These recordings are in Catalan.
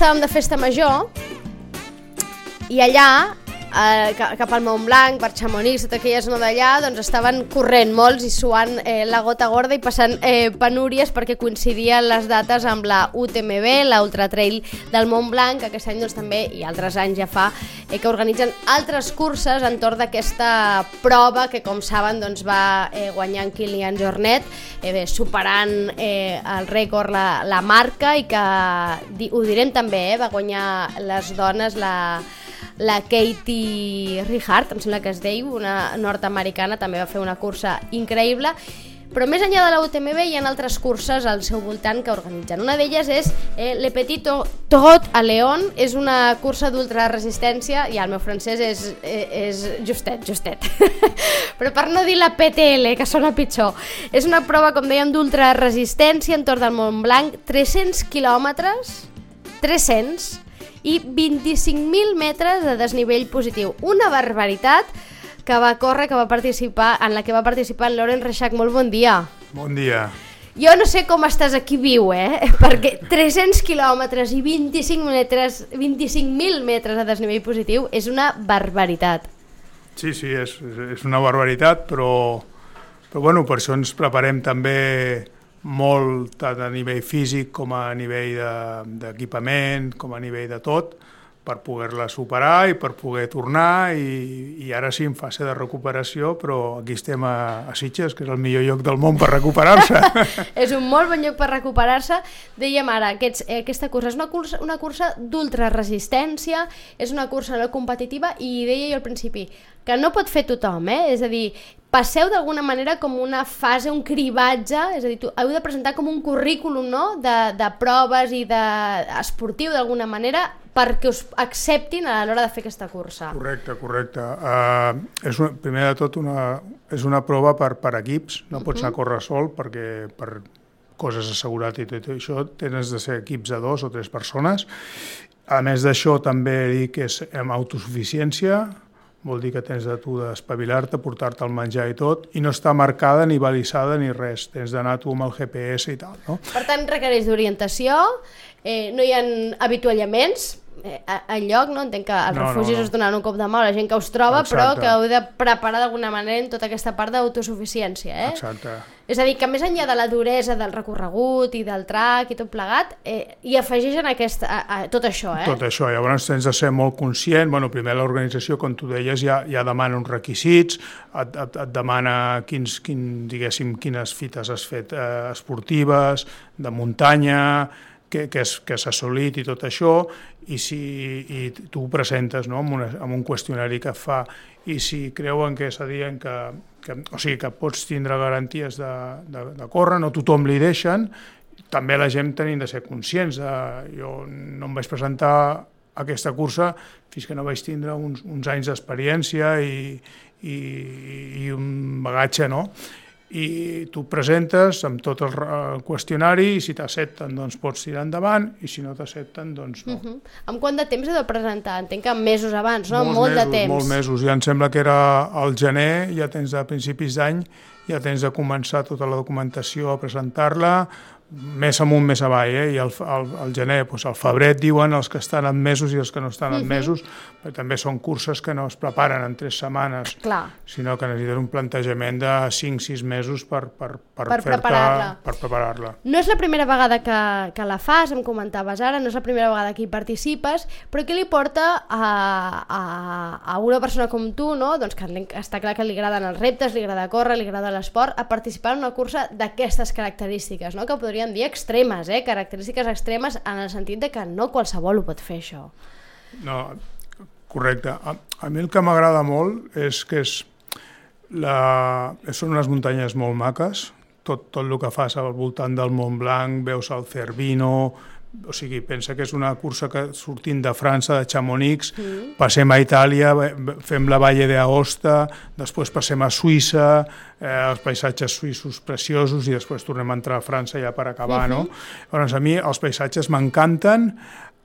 Estàvem de festa major i allà, eh, ca- cap al Montblanc, per Chamonix, tota aquella zona d'allà, doncs estaven corrent molts i suant eh, la gota gorda i passant eh, penúries perquè coincidien les dates amb la UTMB, la Ultra Trail del Montblanc, que aquest any doncs, també, i altres anys ja fa, eh, que organitzen altres curses entorn d'aquesta prova que, com saben, doncs, va eh, guanyar en Kilian Jornet, eh, bé, superant eh, el rècord, la, la marca, i que, ho direm també, eh, va guanyar les dones la, la Katie Richard, em sembla que es deia, una nord-americana, també va fer una cursa increïble, però més enllà de la UTMB hi ha altres curses al seu voltant que organitzen. Una d'elles és eh, Le Petit Trot a León, és una cursa d'ultraresistència, i el meu francès és, eh, és justet, justet. però per no dir la PTL, que sona pitjor. És una prova, com dèiem, d'ultraresistència entorn del Montblanc, 300 quilòmetres, 300, i 25.000 metres de desnivell positiu. Una barbaritat que va córrer, que va participar, en la que va participar en Loren Reixac. Molt bon dia. Bon dia. Jo no sé com estàs aquí viu, eh? Perquè 300 quilòmetres i 25 metres, 25.000 metres de desnivell positiu és una barbaritat. Sí, sí, és, és una barbaritat, però, però bueno, per això ens preparem també molt tant a nivell físic com a nivell de- d'equipament, com a nivell de tot, per poder-la superar i per poder tornar i, i ara sí en fase de recuperació, però aquí estem a, a Sitges, que és el millor lloc del món per recuperar-se. és un molt bon lloc per recuperar-se. Dèiem ara, aquests, eh, aquesta cursa és una cursa, una cursa d'ultraresistència, és una cursa no competitiva i deia jo al principi que no pot fer tothom, eh? és a dir, passeu d'alguna manera com una fase, un cribatge, és a dir, tu, heu de presentar com un currículum no? de, de proves i de esportiu d'alguna manera perquè us acceptin a l'hora de fer aquesta cursa. Correcte, correcte. Uh, és una, primer de tot una, és una prova per, per equips, no pots anar a córrer sol perquè per coses de seguretat i tot això tens de ser equips de dos o tres persones. A més d'això també dic que és amb autosuficiència, vol dir que tens de tu d'espavilar-te, portar-te el menjar i tot, i no està marcada ni balisada ni res, tens d'anar tu amb el GPS i tal, no? Per tant, requereix d'orientació, eh, no hi ha avituallaments eh, al lloc, no? Entenc que els No, no, refugis no. us donen un cop de mà a la gent que us troba, però Exacte. que heu de preparar d'alguna manera en tota aquesta part d'autosuficiència, eh? Exacte. És a dir, que més enllà de la duresa del recorregut i del track i tot plegat, eh, hi afegeixen aquest, a, a, tot això, eh? Tot això, llavors tens de ser molt conscient, bueno, primer l'organització, com tu deies, ja, ja demana uns requisits, et, et, et demana quins, quin, diguéssim, quines fites has fet eh, esportives, de muntanya, que, que, has, que has assolit i tot això, i, si, i tu ho presentes no, amb, una, amb un qüestionari que fa, i si creuen que s'adien que, que, o sigui, que pots tindre garanties de, de, de córrer, no tothom li deixen, també la gent tenim de ser conscients. De, jo no em vaig presentar aquesta cursa fins que no vaig tindre uns, uns anys d'experiència i, i, i un bagatge, no? I tu presentes amb tot el, qüestionari i si t'accepten doncs pots tirar endavant i si no t'accepten doncs no. Mhm. Amb quant de temps heu de presentar? Entenc que mesos abans, no? Molts Molt mesos, de temps. Molts mesos, ja em sembla que era al gener, ja tens de principis d'any, ja tens de començar tota la documentació a presentar-la, més amunt, més avall, eh? i al, al, al gener, doncs al febrer diuen els que estan en mesos i els que no estan en mesos, perquè també són curses que no es preparen en tres setmanes, Clar. sinó que necessiten un plantejament de 5-6 mesos per, per, per, Per preparar-la. Per preparar-la. No és la primera vegada que, que la fas, em comentaves ara, no és la primera vegada que hi participes, però què li porta a, a, a una persona com tu, no? doncs que està clar que li agraden els reptes, li agrada córrer, li agrada l'esport, a participar en una cursa d'aquestes característiques, no? que podríem dir extremes, eh? característiques extremes en el sentit de que no qualsevol ho pot fer això. No, correcte. A, a mi el que m'agrada molt és que és la... són unes muntanyes molt maques, tot, tot el que fas al voltant del Mont Blanc, veus el Cervino, o sigui, pensa que és una cursa que sortint de França, de Chamonix, mm. passem a Itàlia, fem la Valle d'Aosta, després passem a Suïssa, eh, els paisatges suïssos preciosos i després tornem a entrar a França ja per acabar, mm -hmm. no? Llavors, a mi els paisatges m'encanten,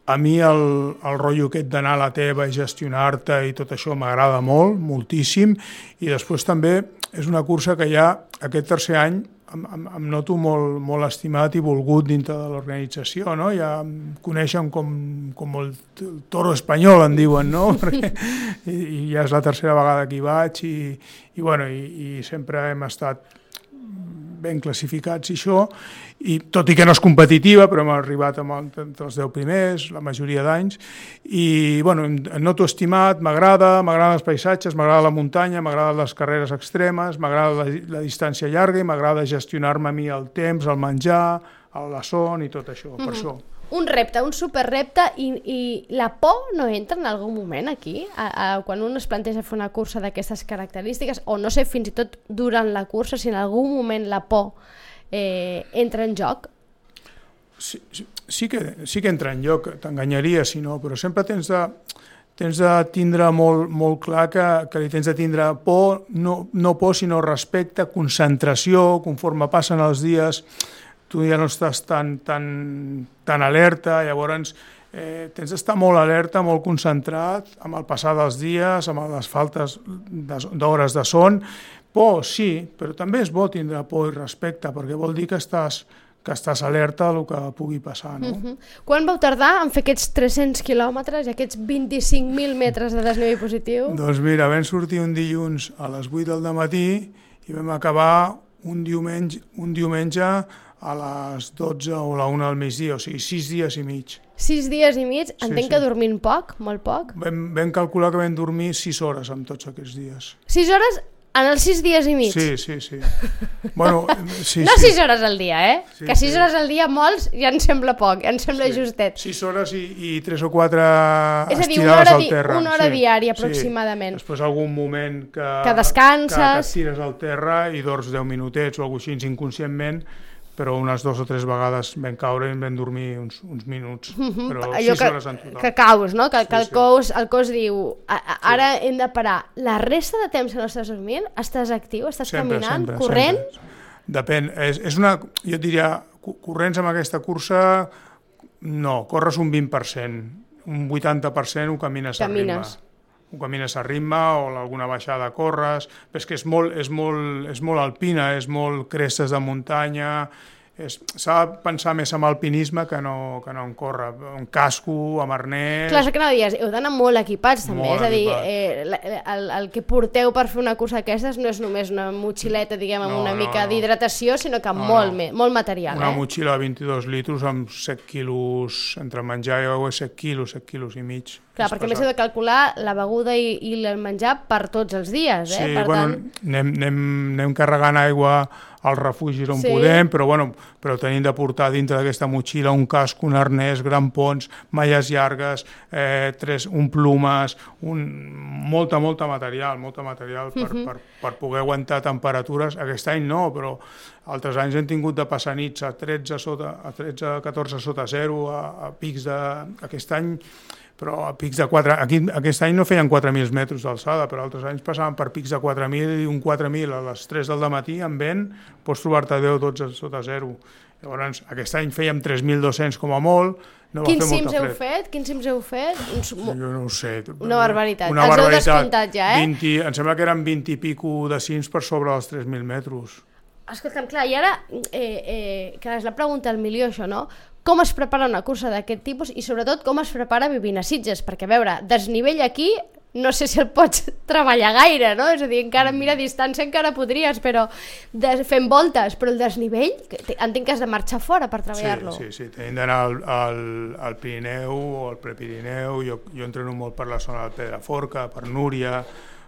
a mi el, el rotllo aquest d'anar a la teva i gestionar-te i tot això m'agrada molt, moltíssim, i després també és una cursa que ja aquest tercer any em, em, em noto molt, molt estimat i volgut dintre de l'organització, no? Ja em coneixen com, com el, el toro espanyol, en diuen, no? Perquè, i, i ja és la tercera vegada que hi vaig i, i, bueno, i, i sempre hem estat ben classificats i això, i tot i que no és competitiva, però hem arribat amb el, entre els 10 primers, la majoria d'anys, i bueno, noto estimat, m'agrada, m'agraden els paisatges, m'agrada la muntanya, m'agraden les carreres extremes, m'agrada la, la distància llarga i m'agrada gestionar-me a mi el temps, el menjar, la son i tot això, mm -hmm. per això un repte, un superrepte i, i la por no entra en algun moment aquí? A, a, quan un es planteja fer una cursa d'aquestes característiques o no sé, fins i tot durant la cursa, si en algun moment la por eh, entra en joc? Sí, sí, que, sí que entra en joc, t'enganyaria si no, però sempre tens de, tens de tindre molt, molt clar que, que li tens de tindre por, no, no por, sinó respecte, concentració, conforme passen els dies, tu ja no estàs tan, tan, tan alerta, llavors eh, tens d'estar molt alerta, molt concentrat amb el passar dels dies, amb les faltes d'hores de son. Por, sí, però també és bo tindre por i respecte, perquè vol dir que estàs, que estàs alerta del que pugui passar. No? Uh -huh. Quan vau tardar en fer aquests 300 quilòmetres i aquests 25.000 metres de desnivell positiu? Doncs mira, vam sortir un dilluns a les 8 del matí i vam acabar un diumenge, un diumenge a les 12 o la 1 del migdia, o sigui, 6 dies i mig. 6 dies i mig? Entenc sí, sí. que dormint poc, molt poc? Vam, vam calcular que vam dormir 6 hores amb tots aquests dies. 6 hores en els 6 dies i mig? Sí, sí, sí. bueno, sí, no sí. 6 hores al dia, eh? Sí, que 6 sí. hores al dia molts ja en sembla poc, ja en sembla sí. justet. 6 hores i, i 3 o 4 És a dir, una hora, al terra. Una hora sí. diària aproximadament. Sí. Després algun moment que, que descanses. Que, que tires al terra i dors 10 minutets o alguna cosa així inconscientment però unes dues o tres vegades vam caure i vam dormir uns, uns minuts, mhm. però Allò sis que, hores en total. Que caus, no? Que, sí, que el, cos, el cos diu, a, a, ara sí. hem de parar. La resta de temps que no estàs dormint, estàs actiu, estàs sempre, caminant, sempre, corrent? Sempre. Depèn, és, és una, jo diria, corrents amb aquesta cursa, no, corres un 20%, un 80% ho camines, camines. a ritme ho camines a ritme o alguna baixada corres, però és que és molt, és molt, és molt alpina, és molt crestes de muntanya, s'ha de pensar més en alpinisme que no, que no en córrer, un casco, amb arnès... Clar, que no dies, heu d'anar molt equipats també, molt és a dir, eh, el, el que porteu per fer una cursa d'aquestes no és només una motxileta, diguem, amb no, una no, mica no. d'hidratació, sinó que amb no, molt, no. molt material. Una eh? motxilla de 22 litres amb 7 quilos, entre menjar i aigua, 7 quilos, 7 quilos i mig. Clar, perquè més heu de calcular la beguda i, i el menjar per tots els dies, eh? Sí, per bueno, tant... anem, anem, anem carregant aigua als refugis on sí. podem, però, bueno, però tenim de portar dintre d'aquesta motxilla un casc, un arnès, grampons, malles llargues, eh, tres, un plumes, un, molta, molta material, molta material per, uh mhm. -huh. per, per poder aguantar temperatures. Aquest any no, però altres anys hem tingut de passar nits a 13 sota, a 13, 14 sota zero, a, a pics de... Aquest any però a pics de 4... Aquí, aquest any no feien 4.000 metres d'alçada, però altres anys passaven per pics de 4.000 i un 4.000 a les 3 del matí amb vent, pots trobar-te 10 o 12 sota zero. Llavors, aquest any fèiem 3.200 com a molt, no Quins cims heu fet? Quins cims heu fet? Uns... Jo no ho sé. Una barbaritat. Una Els barbaritat. heu descomptat ja, eh? 20, em sembla que eren 20 i pico de cims per sobre dels 3.000 metres. Escolta'm, clar, i ara, eh, eh, que és la pregunta al milió, això, no? Com es prepara una cursa d'aquest tipus i sobretot com es prepara vivint a Sitges? Perquè, a veure, desnivell aquí no sé si el pots treballar gaire, no? És a dir, encara mira a distància encara podries, però de, fent voltes, però el desnivell, entenc que has de marxar fora per treballar-lo. Sí, sí, sí, tenim d'anar al, al, al Pirineu o al Prepirineu, jo, jo entreno molt per la zona del Pedraforca, per Núria,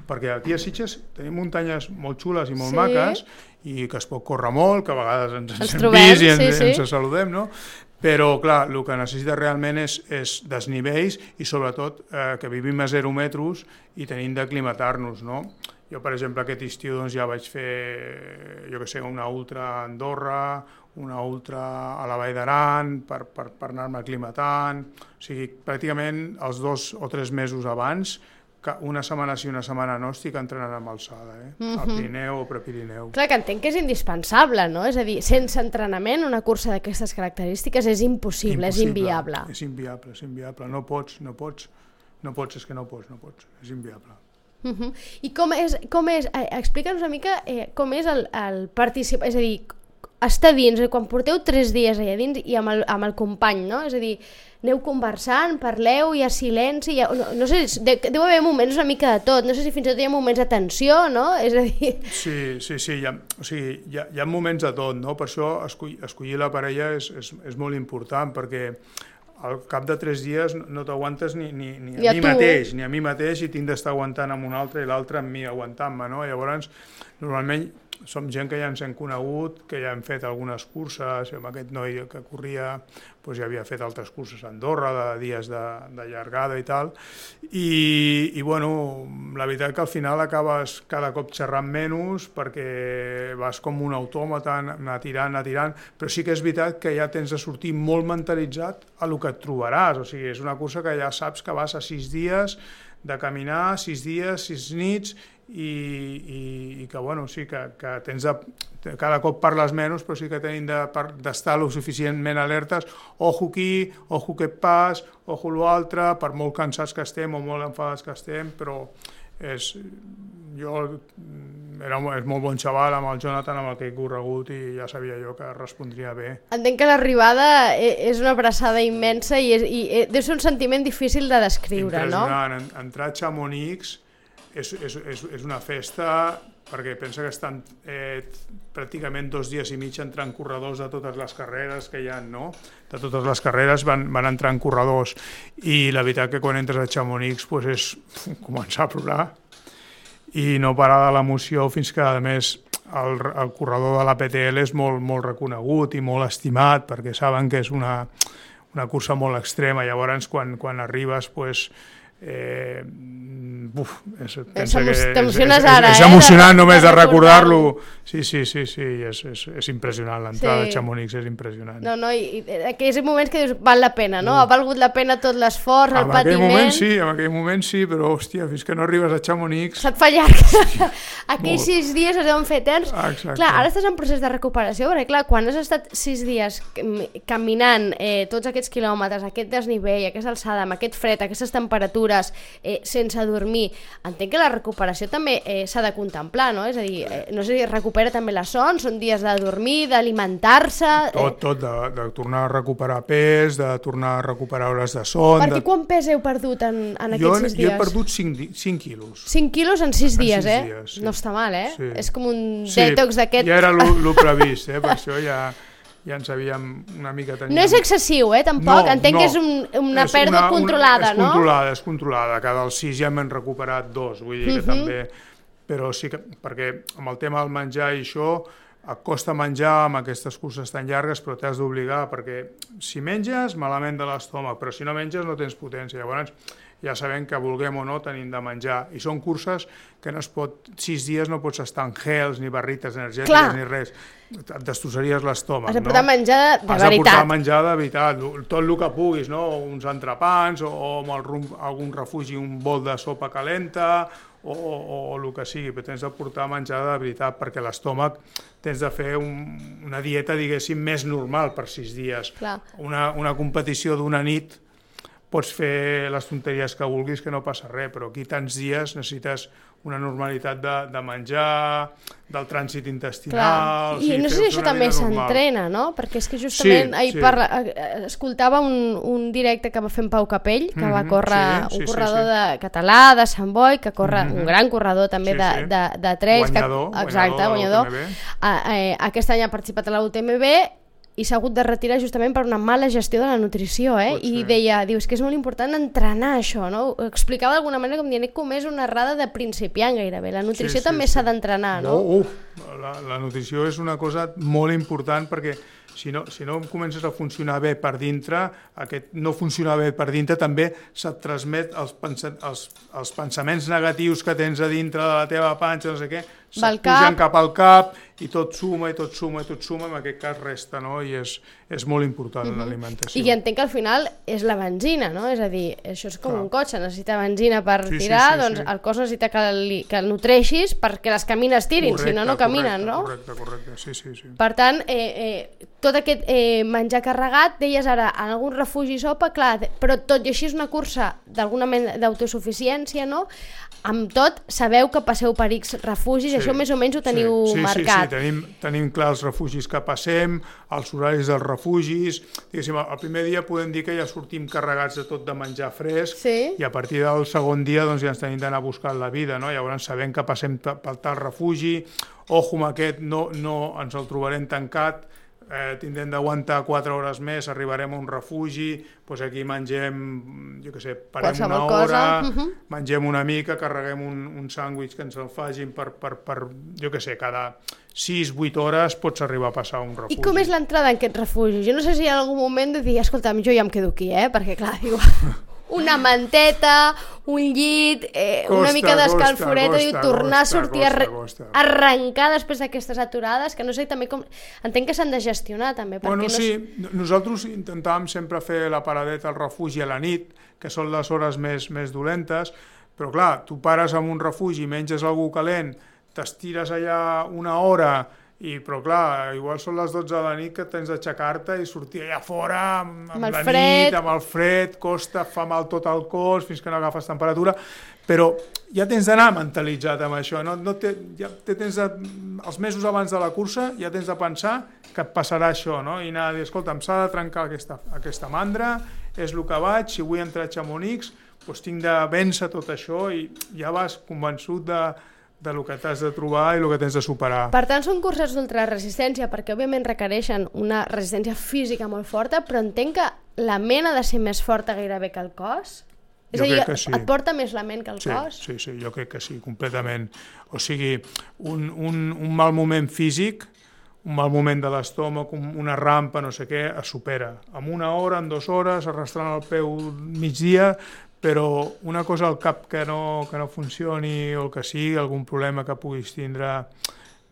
perquè aquí a Sitges tenim muntanyes molt xules i molt sí. maques i que es pot córrer molt, que a vegades ens, ens hem trobem, vist i ens, sí, sí. ens saludem, no? Però, clar, el que necessita realment és, és desnivells i, sobretot, eh, que vivim a zero metres i tenim d'aclimatar-nos, no? Jo, per exemple, aquest estiu doncs, ja vaig fer, jo que sé, una ultra a Andorra, una ultra a la Vall d'Aran per, per, per anar-me aclimatant. O sigui, pràcticament els dos o tres mesos abans una setmana sí, una setmana no, estic entrenant amb alçada, eh? Mm -hmm. al Pirineu o Prepirineu. Clar, que entenc que és indispensable, no? És a dir, sense entrenament una cursa d'aquestes característiques és impossible, impossible, és inviable. És inviable, és inviable. No pots, no pots, no pots, és que no pots, no pots, és inviable. Uh -huh. I com és, com és eh, explica'ns una mica eh, com és el, el participar, és a dir, estar dins, quan porteu tres dies allà dins i amb el, amb el company, no? És a dir, aneu conversant, parleu, hi ha silenci, hi ha, no, no sé, de, deu haver moments una mica de tot, no sé si fins i tot hi ha moments de tensió, no? És a dir... Sí, sí, sí, hi ha, o sigui, hi ha, hi ha moments de tot, no? Per això escollir, escollir la parella és, és, és molt important, perquè al cap de tres dies no t'aguantes ni, ni, ni a, ni a mi tu. mateix, ni a mi mateix i tinc d'estar aguantant amb un altre i l'altre amb mi aguantant-me, no? Llavors, normalment som gent que ja ens hem conegut, que ja hem fet algunes curses, amb aquest noi que corria doncs ja havia fet altres curses a Andorra, de dies de, de llargada i tal, i, i bueno, la veritat que al final acabes cada cop xerrant menys perquè vas com un autòmata, anar tirant, anar tirant, però sí que és veritat que ja tens de sortir molt mentalitzat a el que et trobaràs, o sigui, és una cursa que ja saps que vas a sis dies, de caminar sis dies, sis nits i, i, i que, bueno, sí, que, que tens de, cada cop parles menys, però sí que tenim d'estar de, lo suficientment alertes, ojo aquí, ojo aquest pas, ojo l'altre, per molt cansats que estem o molt enfadats que estem, però és, jo era és molt bon xaval amb el Jonathan amb el que he corregut i ja sabia jo que respondria bé. Entenc que l'arribada e, és una abraçada immensa i, és, i e, deu ser un sentiment difícil de descriure, no? Impressionant. Entrar a Chamonix és, és, és, és una festa perquè pensa que estan eh, pràcticament dos dies i mig entrant corredors de totes les carreres que hi ha, no? De totes les carreres van, van entrar en corredors. I la veritat que quan entres a Chamonix pues és començar a plorar. I no parar de l'emoció fins que a més el, el corredor de la PTL és molt, molt reconegut i molt estimat perquè saben que és una, una cursa molt extrema, llavors quan, quan arribes pues, eh, Uf, és, pensa que és, és, és, ara, és, és emocionant eh, només de, recordar-lo. Sí, sí, sí, sí, és, és, és impressionant, l'entrada sí. de Chamonix és impressionant. No, no, i, i aquells moments que dius, val la pena, no? Ha valgut la pena tot l'esforç, el patiment... En aquell moment sí, en aquell moment sí, però hòstia, fins que no arribes a Chamonix... Se't fa llarg. Aquells sis dies es deuen fer eterns. Exacte. Clar, ara estàs en procés de recuperació, perquè clar, quan has estat sis dies caminant eh, tots aquests quilòmetres, aquest desnivell, aquesta alçada, amb aquest fred, aquestes temperatures, eh, sense dormir, entenc que la recuperació també eh, s'ha de contemplar, no? És a dir, eh, no sé si recupera també la son, són dies de dormir, d'alimentar-se... Eh... Tot, tot, de, de tornar a recuperar pes, de tornar a recuperar hores de son... Perquè de... quan pes heu perdut en, en jo, aquests sis dies? Jo he perdut 5, 5 quilos. 5 quilos en 6 dies, en 6 eh? Dies, sí. No està mal, eh? Sí. És com un sí, detox d'aquest... Ja era el previst, eh? Per això ja ja ens havíem una mica... Teníem... No és excessiu, eh, tampoc? No, Entenc no. que és un, una és pèrdua una, controlada, una, és no? És controlada, és controlada. Cada dels sis ja m'hem recuperat dos, vull dir uh -huh. que mhm. també... Però sí que, perquè amb el tema del menjar i això, costa menjar amb aquestes curses tan llargues, però t'has d'obligar, perquè si menges, malament de l'estómac, però si no menges no tens potència. Llavors, ja sabem que vulguem o no tenim de menjar. I són curses que no es pot, sis dies no pots estar en gels, ni barrites energètiques, Clar. ni res et destrossaries l'estómac. Has de portar no? menjar de, de Has veritat. Has de portar menjar de veritat, tot el que puguis, no? uns entrepans o, o amb el rum, algun refugi un bol de sopa calenta o, o, o el que sigui, però tens de portar menjar de veritat perquè l'estómac tens de fer un, una dieta, diguéssim, més normal per sis dies. Clar. Una, una competició d'una nit pots fer les tonteries que vulguis que no passa res, però aquí tants dies necessites una normalitat de, de menjar, del trànsit intestinal... Clar. I no sé si això també s'entrena, no? Perquè és que justament sí, ahir sí. Parla, eh, escoltava un, un directe que va fer en Pau Capell, que mm -hmm, va córrer sí, un sí, corredor sí, sí. de català, de Sant Boi, que corre mm -hmm. un gran corredor també sí, de, sí. de, de trails. Guanyador, que, exacte, guanyador. guanyador. A, eh, aquest any ha participat a la UTMB i s'ha hagut de retirar justament per una mala gestió de la nutrició, eh? I deia, dius que és molt important entrenar això, no? Ho explicava d'alguna manera com dient com és una errada de principiant gairebé. La nutrició sí, sí, també s'ha sí. d'entrenar, no? Oh, uh, la, la nutrició és una cosa molt important perquè si no, si no comences a funcionar bé per dintre, aquest no funcionar bé per dintre també se't transmet els, pensa, els, els pensaments negatius que tens a dintre de la teva panxa, no sé què, Pugen cap. cap al cap i tot suma i tot suma i tot suma, en aquest cas resta, no? I és, és molt important l'alimentació. I entenc que al final és la benzina, no? És a dir, això és com Clar. un cotxe, necessita benzina per Sí, sí, tirar, sí, doncs sí. el cos necessita que, li, que el nutreixis perquè les camines tirin, si no, no caminen, correcte, no? Correcte, correcte, sí, sí, sí. Per tant, eh, eh, tot aquest eh, menjar carregat, deies ara, en algun refugi i sopa, clar, però tot i així és una cursa d'alguna mena d'autosuficiència, no? Amb tot, sabeu que passeu per X refugis, Sí, això més o menys ho teniu sí, sí, marcat. Sí, sí, tenim, tenim clar els refugis que passem, els horaris dels refugis, diguéssim, el primer dia podem dir que ja sortim carregats de tot de menjar fresc Sí. i a partir del segon dia doncs, ja ens tenim d'anar buscant la vida, no? llavors sabem que passem pe- pel tal refugi, ojo amb aquest, no, no ens el trobarem tancat, eh, tindrem d'aguantar 4 hores més, arribarem a un refugi, doncs aquí mengem, jo què sé, parem Qualsevol una cosa, hora, mhm. mengem una mica, carreguem un, un sàndwich que ens el facin per, per, per jo què sé, cada 6-8 hores pots arribar a passar a un refugi. I com és l'entrada en aquest refugi? Jo no sé si hi ha algun moment de dir, escolta'm, jo ja em quedo aquí, eh? Perquè, clar, diu, una manteta, un llit, eh, una Costa, mica d'escalforeta, costa, diu, costa, tornar a sortir a, costa, costa. arrencar després d'aquestes aturades, que no sé també com... Entenc que s'han de gestionar, també, perquè Bueno, no... sí, no- nosaltres intentàvem sempre fer la paradeta al refugi a la nit, que són les hores més, més dolentes, però clar, tu pares en un refugi, menges algú calent, t'estires allà una hora, i, però clar, igual són les 12 de la nit que tens d'aixecar-te i sortir allà fora amb, Amb el la fred. nit, amb el fred, costa, fa mal tot el cos fins que no agafes temperatura, però ja tens d'anar mentalitzat amb això, no, no te, ja te tens de, els mesos abans de la cursa ja tens de pensar que et passarà això, no? i anar a dir, escolta, em s'ha de trencar aquesta, aquesta mandra, és el que vaig, si vull entrar a Chamonix, doncs tinc de vèncer tot això i ja vas convençut de, de lo que t'has de trobar i el que tens de superar. Per tant, són curses d'ultraresistència perquè òbviament requereixen una resistència física molt forta, però entenc que la ment ha de ser més forta gairebé que el cos? És Jo a dir, crec que sí. et porta més la ment que el Sí, cos? sí, sí, jo crec que sí, completament. O sigui, un, un, un mal moment físic, un mal moment de l'estómac, un- una rampa, no sé què, es supera. En una hora, en dues hores, arrastrant el peu migdia, però una cosa al cap que no, que no funcioni o el que sigui, algun problema que puguis tindre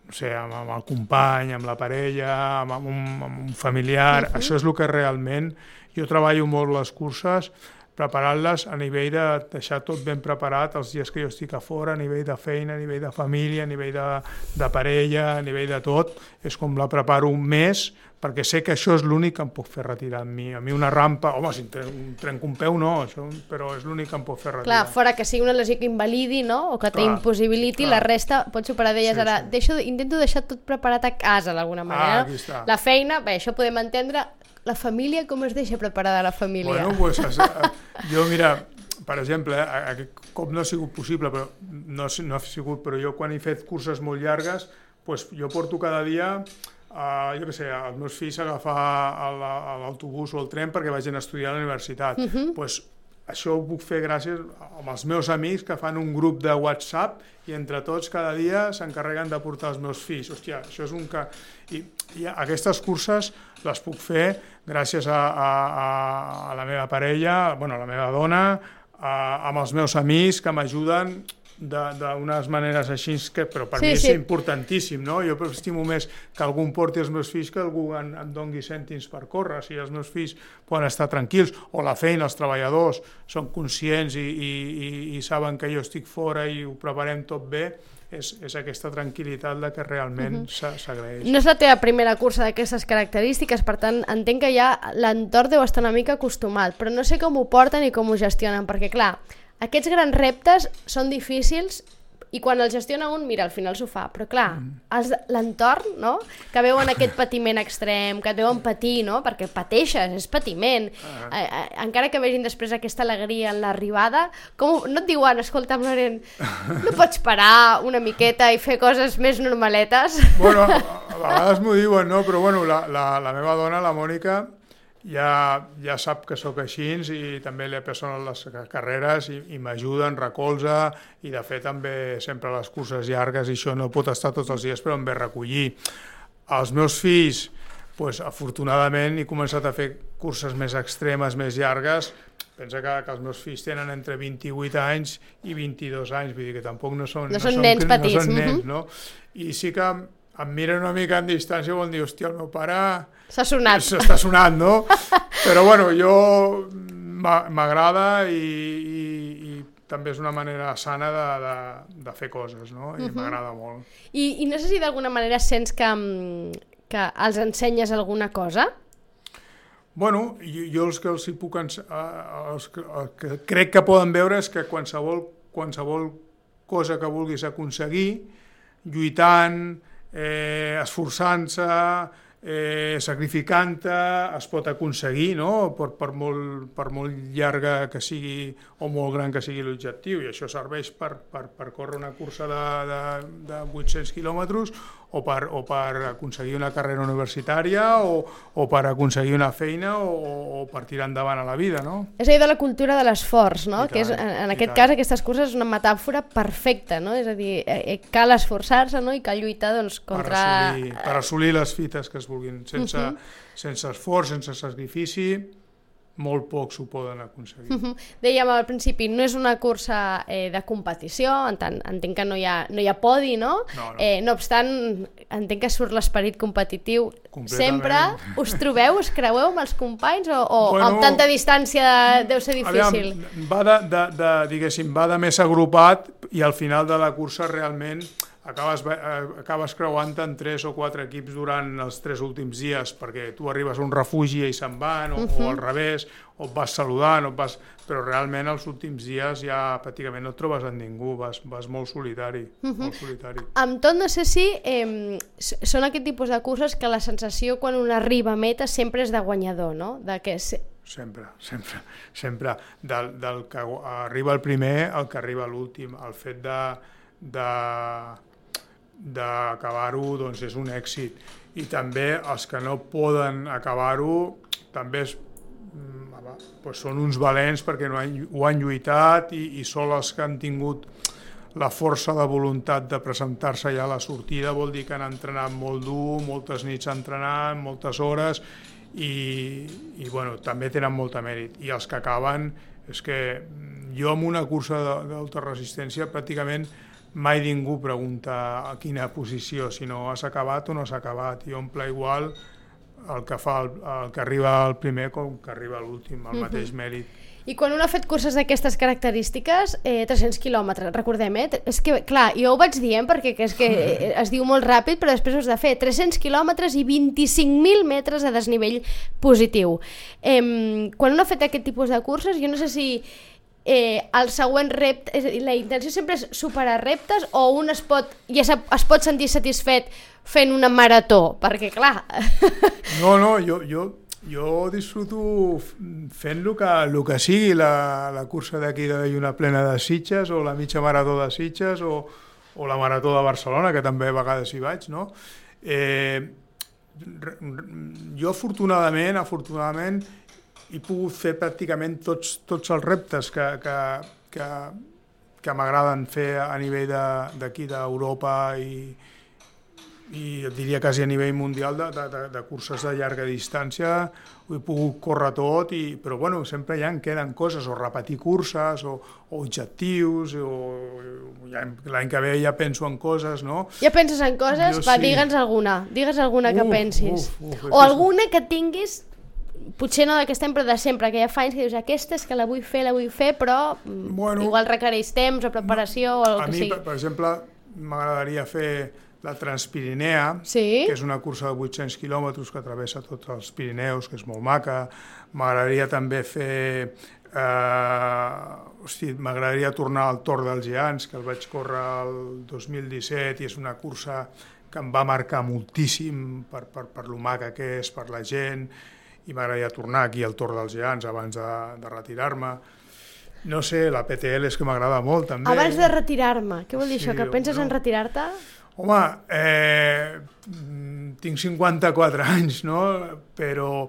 no sé, amb, amb el company, amb la parella, amb, amb, un, amb un familiar, uh -huh. això és el que realment... Jo treballo molt les curses, preparant-les a nivell de deixar tot ben preparat els dies que jo estic a fora, a nivell de feina, a nivell de família, a nivell de, de parella, a nivell de tot. És com la preparo un mes, perquè sé que això és l'únic que em pot fer retirar amb mi. A mi una rampa, home, si em tre- em trenco un peu no, això, però és l'únic que em pot fer retirar. Clar, fora que sigui una lesió que invalidi, no? O que t'impossibiliti, la resta pots superar d'elles Sí, ara. sí. Deixo, intento deixar tot preparat a casa, d'alguna manera. aquí està. La feina, bé, això podem entendre. La família, com es deixa preparada la família? Bueno, pues, es, eh, jo, mira, per exemple, aquest cop no ha sigut possible, però no, no ha sigut, però jo quan he fet curses molt llargues, pues, jo porto cada dia Uh, jo què sé, els meus fills agafar l'autobús o el tren perquè vagin a estudiar a la universitat. Uh -huh. pues, això ho puc fer gràcies amb els meus amics que fan un grup de WhatsApp i entre tots cada dia s'encarreguen de portar els meus fills. Hòstia, això és un que... I, i aquestes curses les puc fer gràcies a, a, a, a la meva parella, bueno, a la meva dona, a, amb els meus amics que m'ajuden de- d'unes maneres així, que, però per Sí, mi és sí. importantíssim, no? Jo estimo més que algú em porti els meus fills que algú em, em dongui cèntims per córrer, si els meus fills poden estar tranquils, o la feina, els treballadors són conscients i, i, i, i saben que jo estic fora i ho preparem tot bé, és, és aquesta tranquil·litat la que realment uh -huh. s'agraeix. No és la teva primera cursa d'aquestes característiques, per tant, entenc que ja l'entorn deu estar una mica acostumat, però no sé com ho porten i com ho gestionen, perquè, clar, aquests grans reptes són difícils i quan els gestiona un, mira, al final s'ho fa, però clar, de- l'entorn, no?, que veuen aquest patiment extrem, que et veuen patir, no?, perquè pateixes, és patiment, eh, eh, encara que vegin després aquesta alegria en l'arribada, com, no et diuen, escolta, Loren, no pots parar una miqueta i fer coses més normaletes? Bueno, a vegades m'ho diuen, no? Però bueno, la, la, la meva dona, la Mònica, ja, ja sap que sóc així i també li apassionen les carreres i, i m'ajuda, em recolza i de fet també sempre les curses llargues i això no pot estar tots els dies però em ve a recollir. Els meus fills, pues, afortunadament he començat a fer curses més extremes, més llargues, pensa que, que els meus fills tenen entre 28 anys i 22 anys, vull dir que tampoc no són, No són nens petits, No són nens, no? I sí que em, miren una mica en distància i vol dir, hòstia, el meu pare S'ha sonat. s'està sonant, no? Però bueno, jo m'a- m'agrada i, i, i també és una manera sana de, de, de fer coses, no? I m'agrada molt. I, I no sé si d'alguna manera sents que, mm, que els ensenyes alguna cosa? Bueno, jo, jo els que els hi puc... Ens, els que, el que crec que poden veure és que qualsevol, qualsevol cosa que vulguis aconseguir, lluitant, eh, esforçant-se, eh, sacrificant-te, es pot aconseguir, no? Per, per, molt, per molt llarga que sigui o molt gran que sigui l'objectiu, i això serveix per, per, per córrer una cursa de, de, de 800 quilòmetres o per, o per aconseguir una carrera universitària o, o per aconseguir una feina o, o per tirar endavant a la vida, no? És allò de la cultura de l'esforç, no? I Que és, en, en aquest tant. cas, aquestes curses és una metàfora perfecta, no? És a dir, eh, eh, cal esforçar-se no? i cal lluitar doncs, contra... per, assolir, per assolir les fites que es vulguin. Sense, uh -huh. sense esforç, sense sacrifici, molt pocs ho poden aconseguir. Uh -huh. Mhm. Dèiem al principi, no és una cursa eh, de competició, en tant, entenc que no hi ha, no hi ha podi, no? No, no. Eh, no obstant, entenc que surt l'esperit competitiu. Sempre us trobeu, us creueu amb els companys o, o Bueno, amb tanta distància deu ser difícil? Aviam, va de, de, de, diguéssim, va de més agrupat i al final de la cursa realment acabes, eh, acabes creuant en tres o quatre equips durant els tres últims dies perquè tu arribes a un refugi i se'n van o, o al revés, o et vas saludant o et vas... però realment els últims dies ja pràcticament no et trobes amb ningú vas, vas molt solitari, molt solitari. Amb tot, no sé si eh, són aquest tipus de curses que la sensació quan un arriba a meta sempre és de guanyador, no? De que se... Sempre, sempre, sempre. Del, del que arriba el primer al que arriba l'últim. El fet de, de, d'acabar-ho doncs és un èxit. I també els que no poden acabar-ho també és, mm, doncs són uns valents perquè no han, ho han lluitat i, i són els que han tingut la força de voluntat de presentar-se ja a la sortida vol dir que han entrenat molt dur, moltes nits entrenant, moltes hores i, i bueno, també tenen molta mèrit. I els que acaben, és que mm, jo en una cursa de- d'altaresistència pràcticament mai ningú pregunta a quina posició, si no has acabat o no has acabat, i omple igual el que fa el, el que arriba el primer com que arriba l'últim, el mateix mèrit. I quan un ha fet curses d'aquestes característiques, eh, 300 quilòmetres, recordem, eh? És que, clar, jo ho vaig dient perquè que és que eh, es diu molt ràpid, però després ho has de fer 300 quilòmetres i 25.000 metres de desnivell positiu. Eh, quan un ha fet aquest tipus de curses, jo no sé si eh, el següent repte, és a dir, la intenció sempre és superar reptes o un es pot, ja sap, es pot sentir satisfet fent una marató, perquè clar, No, no, jo, jo, jo disfruto fent el que, el que sigui, la, la cursa d'aquí de Lluna Plena de Sitges o la mitja marató de Sitges o, o la marató de Barcelona, que també a vegades hi vaig, no? Eh, jo afortunadament, afortunadament, he pogut fer pràcticament tots, tots els reptes que, que, que, que m'agraden fer a nivell de- d'aquí d'Europa i, i et diria quasi a nivell mundial de, de, de, de curses de llarga distància ho he pogut córrer tot, i, però bueno, sempre ja en queden coses, o repetir curses, o, o objectius, o, ja, l'any que ve ja penso en coses, no? Ja penses en coses? Jo Va, sí. digue'ns alguna. Digues alguna que Uf, pensis. uf, uf, o que- alguna que tinguis, potser no d'aquest any, però de sempre, que ja fa anys que dius, aquesta és que la vull fer, la vull fer, però mm, Bueno. igual requereix temps o preparació o el A que mi, sigui. per, per exemple, m'agradaria fer la Transpirinea, Sí? que és una cursa de 800 quilòmetres que travessa tots els Pirineus, que és molt maca. M'agradaria també fer... Eh, hosti, m'agradaria tornar al Tor dels Geants, que el vaig córrer el 2017 i és una cursa que em va marcar moltíssim per, per, per lo maca que és, per la gent, i m'agradaria tornar aquí al Tor dels Geants abans de, de retirar-me. No sé, la PTL és que m'agrada molt també. Abans de retirar-me, què vol dir Sí, això? Que penses no. en retirar-te? Home, eh, tinc 54 anys, no? Però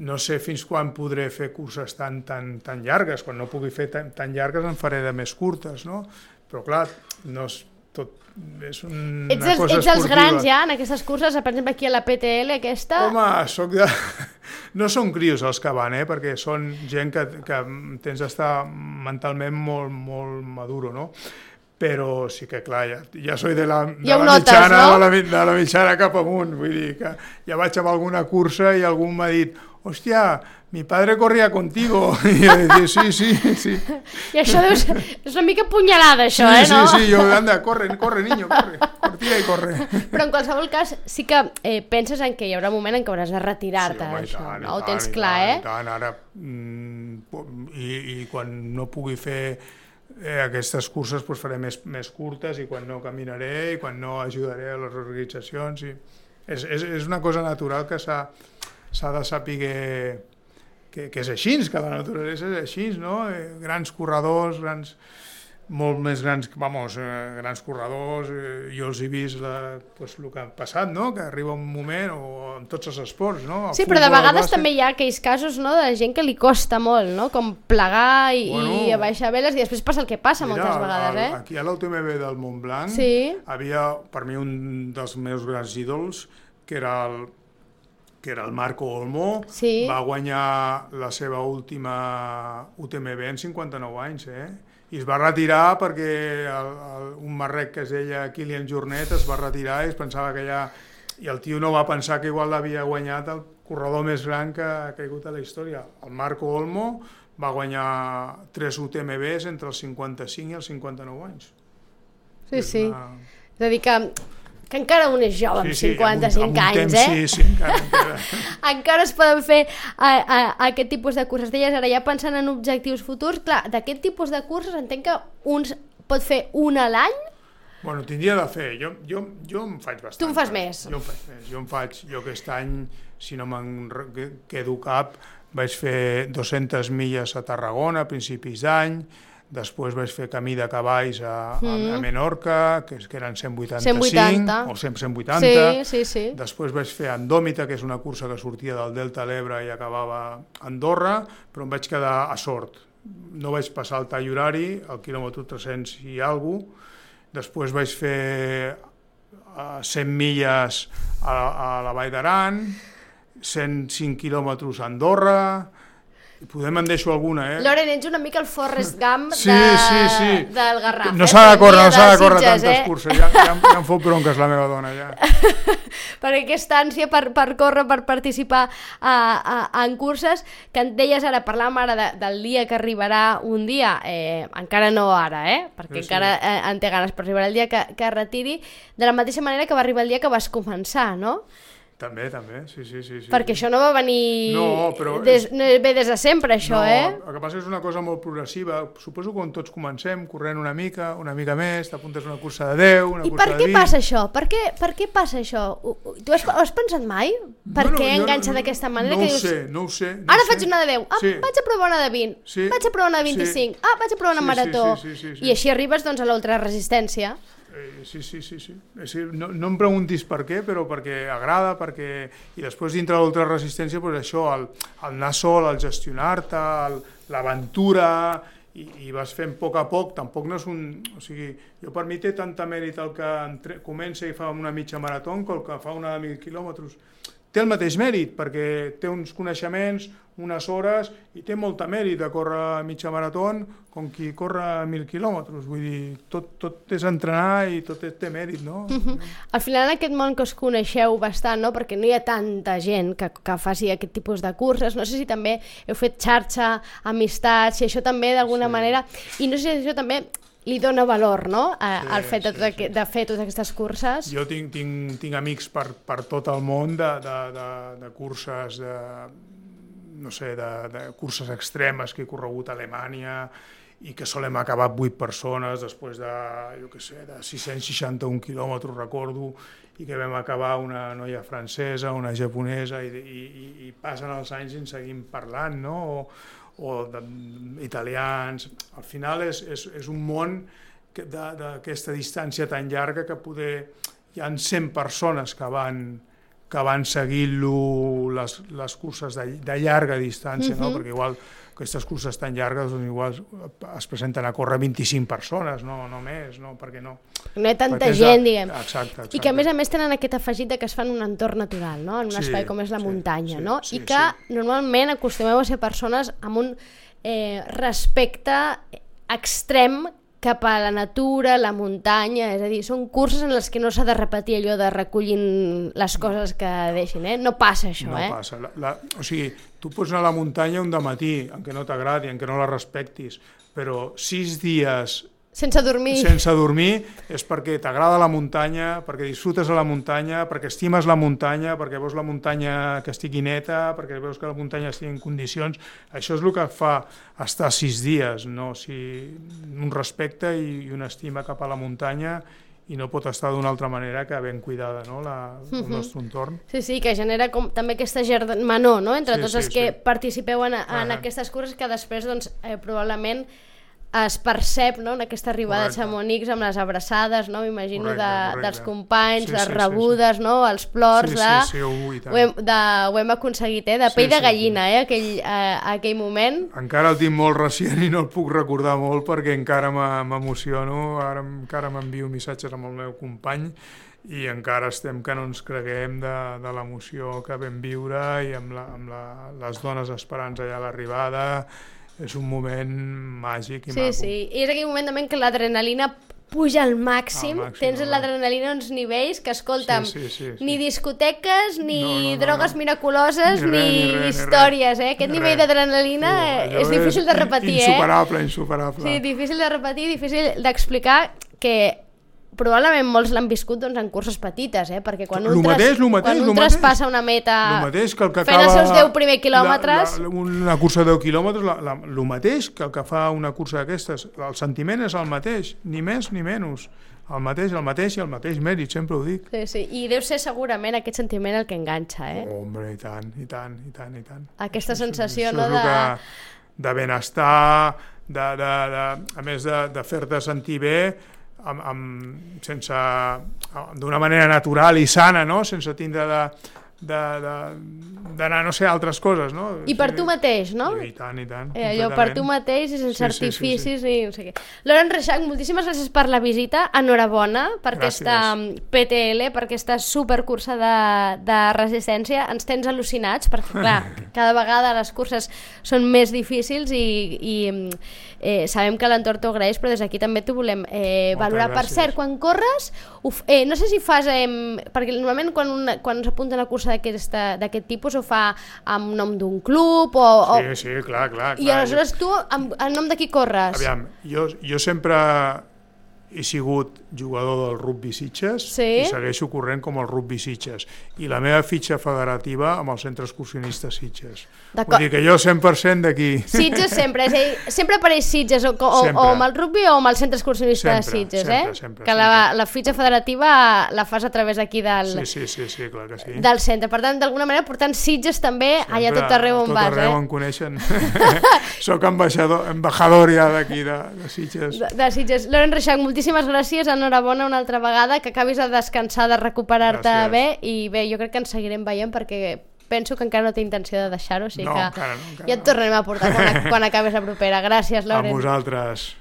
no sé fins quan podré fer curses tan, tan, tan llargues. Quan no pugui fer tan, tan llargues en faré de més curtes, no? Però clar, no és tot... És una Ets, els, cosa ets els esportiva. grans ja en aquestes curses, per exemple aquí a la PTL aquesta? Home, soc de, no són crios els que van, eh? perquè són gent que, que tens d'estar mentalment molt, molt maduro, no? però sí que clar, ja, ja soy de la, de Ja la notes, mitjana, no? de, la, de la mitjana cap amunt, vull dir que ja vaig amb alguna cursa i algú m'ha dit hòstia, mi padre corria contigo, i jo dic, sí, sí, sí, I això deu ser... És una mica punyalada, sí, això, eh, no? sí, sí, jo, anda, corre, corre, niño, corre, cortilla i corre. Però en qualsevol cas, sí que eh, penses en que hi haurà un moment en què hauràs de retirar-te i d'això, tant, no? Ho tant, tens i clar, tant, eh? Tant, ara, mm, i, i quan no pugui fer eh, aquestes curses doncs faré més, més curtes i quan no caminaré i quan no ajudaré a les organitzacions. I és, és, és una cosa natural que s'ha s'ha de saber que, que és així, que la naturalesa és així, no? Eh, grans corredors, grans molt més grans, vamos, eh, grans corredors, eh, jo els he vist la, pues, el que ha passat, no? que arriba un moment, o en tots els esports, no? El Sí, però de futbol, vegades bàsquet. també hi ha aquells casos no, de gent que li costa molt, no? com plegar i, Bueno. i abaixar veles i després passa el que passa Mira, moltes vegades, el- eh? Aquí a l'UTMB del Montblanc Sí. havia per mi un dels meus grans ídols, que era el, que era el Marco Olmo, Sí. va guanyar la seva última UTMB en 59 anys, eh? I es va retirar perquè el, el, un marrec que es deia Kilian Jornet es va retirar i es pensava que ja... I el tio no va pensar que igual l'havia guanyat el corredor més gran que ha caigut a la història. El Marco Olmo va guanyar tres UTMBs entre els 55 i els 59 anys. Sí, És sí. una- És a dir, que, que encara un és jove amb 55 amb un, amb anys, temps, eh? Sí, sí, encara, encara. encara es poden fer a, a, a aquest tipus de curses. Deies ara, ja pensant en objectius futurs, clar, d'aquest tipus de curses entenc que uns pot fer un a l'any, Bueno, tindria de fer. Jo, jo, jo em faig bastant. Tu en fas més. Jo en faig més. Jo en faig, jo aquest any, si no me'n quedo cap, vaig fer 200 milles a Tarragona a principis d'any, després vaig fer camí de cavalls a, a, a Menorca, que, és, que eren 185, 180. o 100, 180. Sí, sí, sí. Després vaig fer Andòmita, que és una cursa que sortia del Delta de l'Ebre i acabava a Andorra, però em vaig quedar a sort. No vaig passar el tall horari, al quilòmetre 300 i alguna cosa. Després vaig fer uh, 100 milles a, a la Vall d'Aran, 105 quilòmetres a Andorra, podem en deixo alguna, eh? Loren, ets una mica el Forrest Gump Sí, de, sí, sí. del Garraf. No eh? s'ha de córrer, no s'ha de córrer tantes eh? curses, ja, ja, ja em fot bronques la meva dona, ja. per aquesta ànsia per, per córrer, per participar a, a, en curses, que en deies ara, parlàvem ara de, del dia que arribarà un dia, eh, encara no ara, eh, perquè Sí, sí. encara eh, en té ganes, però arribarà el dia que, que retiri, de la mateixa manera que va arribar el dia que vas començar, no? També, també, sí, sí, sí. sí. Perquè això no va venir... No, però Des, és- no ve des de sempre, això, no, eh? El que passa és una cosa molt progressiva. Suposo que quan tots comencem corrent una mica, una mica més, t'apuntes una cursa de 10, una I cursa per de què 20... passa això? Per què, per què passa això? Tu has, ho has pensat mai? Per Bueno, què jo enganxa no- d'aquesta manera? No que ho dius, sé, no ho sé. No Ara ho sé. faig una de 10, ah, Sí. vaig a provar una de 20, Sí. vaig a provar una de Sí. 25, ah, vaig a provar una Sí, sí, marató. sí, sí, sí, sí. I així arribes doncs, a l'ultraresistència. Eh, sí, sí, sí. sí. És no, no em preguntis per què, però perquè agrada, perquè... I després dintre de l'ultraresistència, doncs això, el, el anar sol, el gestionar-te, l'aventura, i, i vas fent a poc a poc, tampoc no és un... O sigui, jo per mi té tanta mèrit el que entre, comença i fa una mitja marató que el que fa una de mil quilòmetres. Té el mateix mèrit, perquè té uns coneixements, unes hores, i té molta mèrit de córrer mitja marató com qui corre mil quilòmetres. Vull dir, tot, tot és entrenar i tot té mèrit, no? Al final en aquest món que us coneixeu bastant, no? perquè no hi ha tanta gent que, que faci aquest tipus de curses, no sé si també heu fet xarxa, amistats, si això també d'alguna Sí. manera, i no sé si això també li dona valor no? a, Sí, al fet de, sí, tot aqu- de fer totes aquestes curses. Jo tinc, tinc, tinc amics per, per tot el món de, de, de, de curses, de, no sé, de, de curses extremes que he corregut a Alemanya i que solem acabar 8 persones després de, jo què sé, de 661 quilòmetres, recordo, i que vam acabar una noia francesa, una japonesa, i, i, i, i passen els anys i en seguim parlant, no? O, o de, italians... Al final és, és, és un món d'aquesta distància tan llarga que poder... Hi han 100 persones que van que van seguint-lo les, les curses de, de llarga distància, Mhm. no? perquè igual aquestes curses tan llargues doncs igual es presenten a córrer 25 persones, no, no més, no? perquè no. No hi ha tanta Perquè gent, diguem. Exacte, exacte. I que a més a més tenen aquest afegit de que es fan en un entorn natural, no? en un Sí, espai com és la sí, muntanya, sí, no? sí, I que normalment acostumeu a ser persones amb un eh, respecte extrem cap a la natura, la muntanya, és a dir, són curses en les que no s'ha de repetir allò de recollint les coses que deixin, eh? No passa això, no eh? passa. La, la, o sigui, tu pots anar a la muntanya un matí, encara no t'agradi, encara no la respectis, però sis dies Sense dormir. sense dormir és perquè t'agrada la muntanya, perquè disfrutes a la muntanya, perquè estimes la muntanya, perquè veus la muntanya que estigui neta, perquè veus que la muntanya estigui en condicions. Això és el que fa estar sis dies, no? O sigui, un respecte i, una estima cap a la muntanya i no pot estar d'una altra manera que ben cuidada, no?, la, el Mhm. nostre entorn. Sí, sí, que genera com, també aquesta germanor, no?, entre Sí, tots sí, els que sí. participeu en, en Ahà. aquestes curses que després, doncs, eh, probablement es percep, no?, en aquesta arribada Correcte. a Chamonix amb les abraçades, no?, m'imagino, de, Correcte, dels companys, Sí, les sí, sí, rebudes, no?, els plors Sí, de... sí, sí, ui, ho, hem, de... ho hem aconseguit, eh?, de Sí, pell de sí, gallina, eh, aquell, eh, aquell moment. Encara el tinc molt recient i no el puc recordar molt perquè encara m'e- m'emociono, ara encara m'envio missatges amb el meu company i encara estem que no ens creguem de, de l'emoció que vam viure i amb, la, amb la, les dones esperants allà a l'arribada. És un moment màgic i Sí, maco. sí, i és aquell moment també en què l'adrenalina puja al màxim, Al màxim, tens al l'adrenalina a uns nivells que, escolta'm, Sí, sí, sí, sí. ni discoteques, ni No, no, no, drogues no. miraculoses, Ni ni, res, ni res, ni històries, eh? Aquest Ni nivell res. d'adrenalina és difícil de repetir, eh? Insuperable, insuperable. Sí, difícil de repetir, difícil d'explicar que probablement molts l'han viscut doncs, en curses petites, eh? perquè quan un, Lo mateix, lo mateix, quan un mateix. traspassa una meta mateix que el que fent els seus 10 primers quilòmetres... La, la, una cursa de 10 quilòmetres, la, la, el mateix que el que fa una cursa d'aquestes. El sentiment és el mateix, ni més ni menys. El mateix, el mateix i el mateix mèrit, sempre ho dic. Sí, sí. I deu ser segurament aquest sentiment el que enganxa, eh? Hombre, i tant, i tant, i tant, i tant. Aquesta Això- sensació, això no, de... Que, de benestar, de, de, de, a més de, de fer-te sentir bé, amb, amb, sense d'una manera natural i sana, no? sense tindre de d'anar, no sé, a altres coses, no? I per tu mateix, no? I, i tant, i tant. Eh, allò per tu mateix i sense Sí, sí, sí, artificis i no sé què. Loren Reixac, moltíssimes gràcies per la visita. Enhorabona per Gràcies. aquesta mm, PTL, per aquesta supercursa de, de resistència. Ens tens al·lucinats, perquè, clar, cada vegada les curses són més difícils i, i mm, eh, sabem que l'entorn t'ho agraeix, però des d'aquí també t'ho volem eh, Moltes valorar. Per gràcies. cert, quan corres, uf, eh, no sé si fas... Eh, perquè normalment quan, una, quan s'apunta a una cursa d'aquesta- d'aquest tipus ho fa amb nom d'un club o, o, Sí, sí, clar, clar. i clar. aleshores tu, en, en nom de qui corres? Aviam, jo, jo sempre he sigut jugador del rugby Sitges Sí? i segueixo corrent com el rugby Sitges i la meva fitxa federativa amb el centre excursionista Sitges. Vull dir que jo 100% d'aquí. Sitges sempre, és dir, sempre apareix Sitges o, o, Sempre. o amb el rugby o amb el centre excursionista de Sempre, Sitges, sempre, eh? sempre, que la, sempre. la fitxa federativa la fas a través d'aquí del, Sí, sí, sí, sí, clar que sí. del centre. Per tant, d'alguna manera, portant Sitges també allà Sempre, tot arreu on tot vas, arreu eh? em coneixen. Soc ambaixador, embajador ja d'aquí, de, de Sitges. De, de Sitges. Loren Reixac, moltíssimes gràcies, enhorabona una altra vegada, que acabis de descansar, de recuperar-te bé, i bé, jo crec que ens seguirem veient perquè penso que encara no té intenció de deixar-ho, o sigui No, que encara no, encara ja et tornarem a portar quan, quan acabis la propera. Gràcies, A Loren. vosaltres.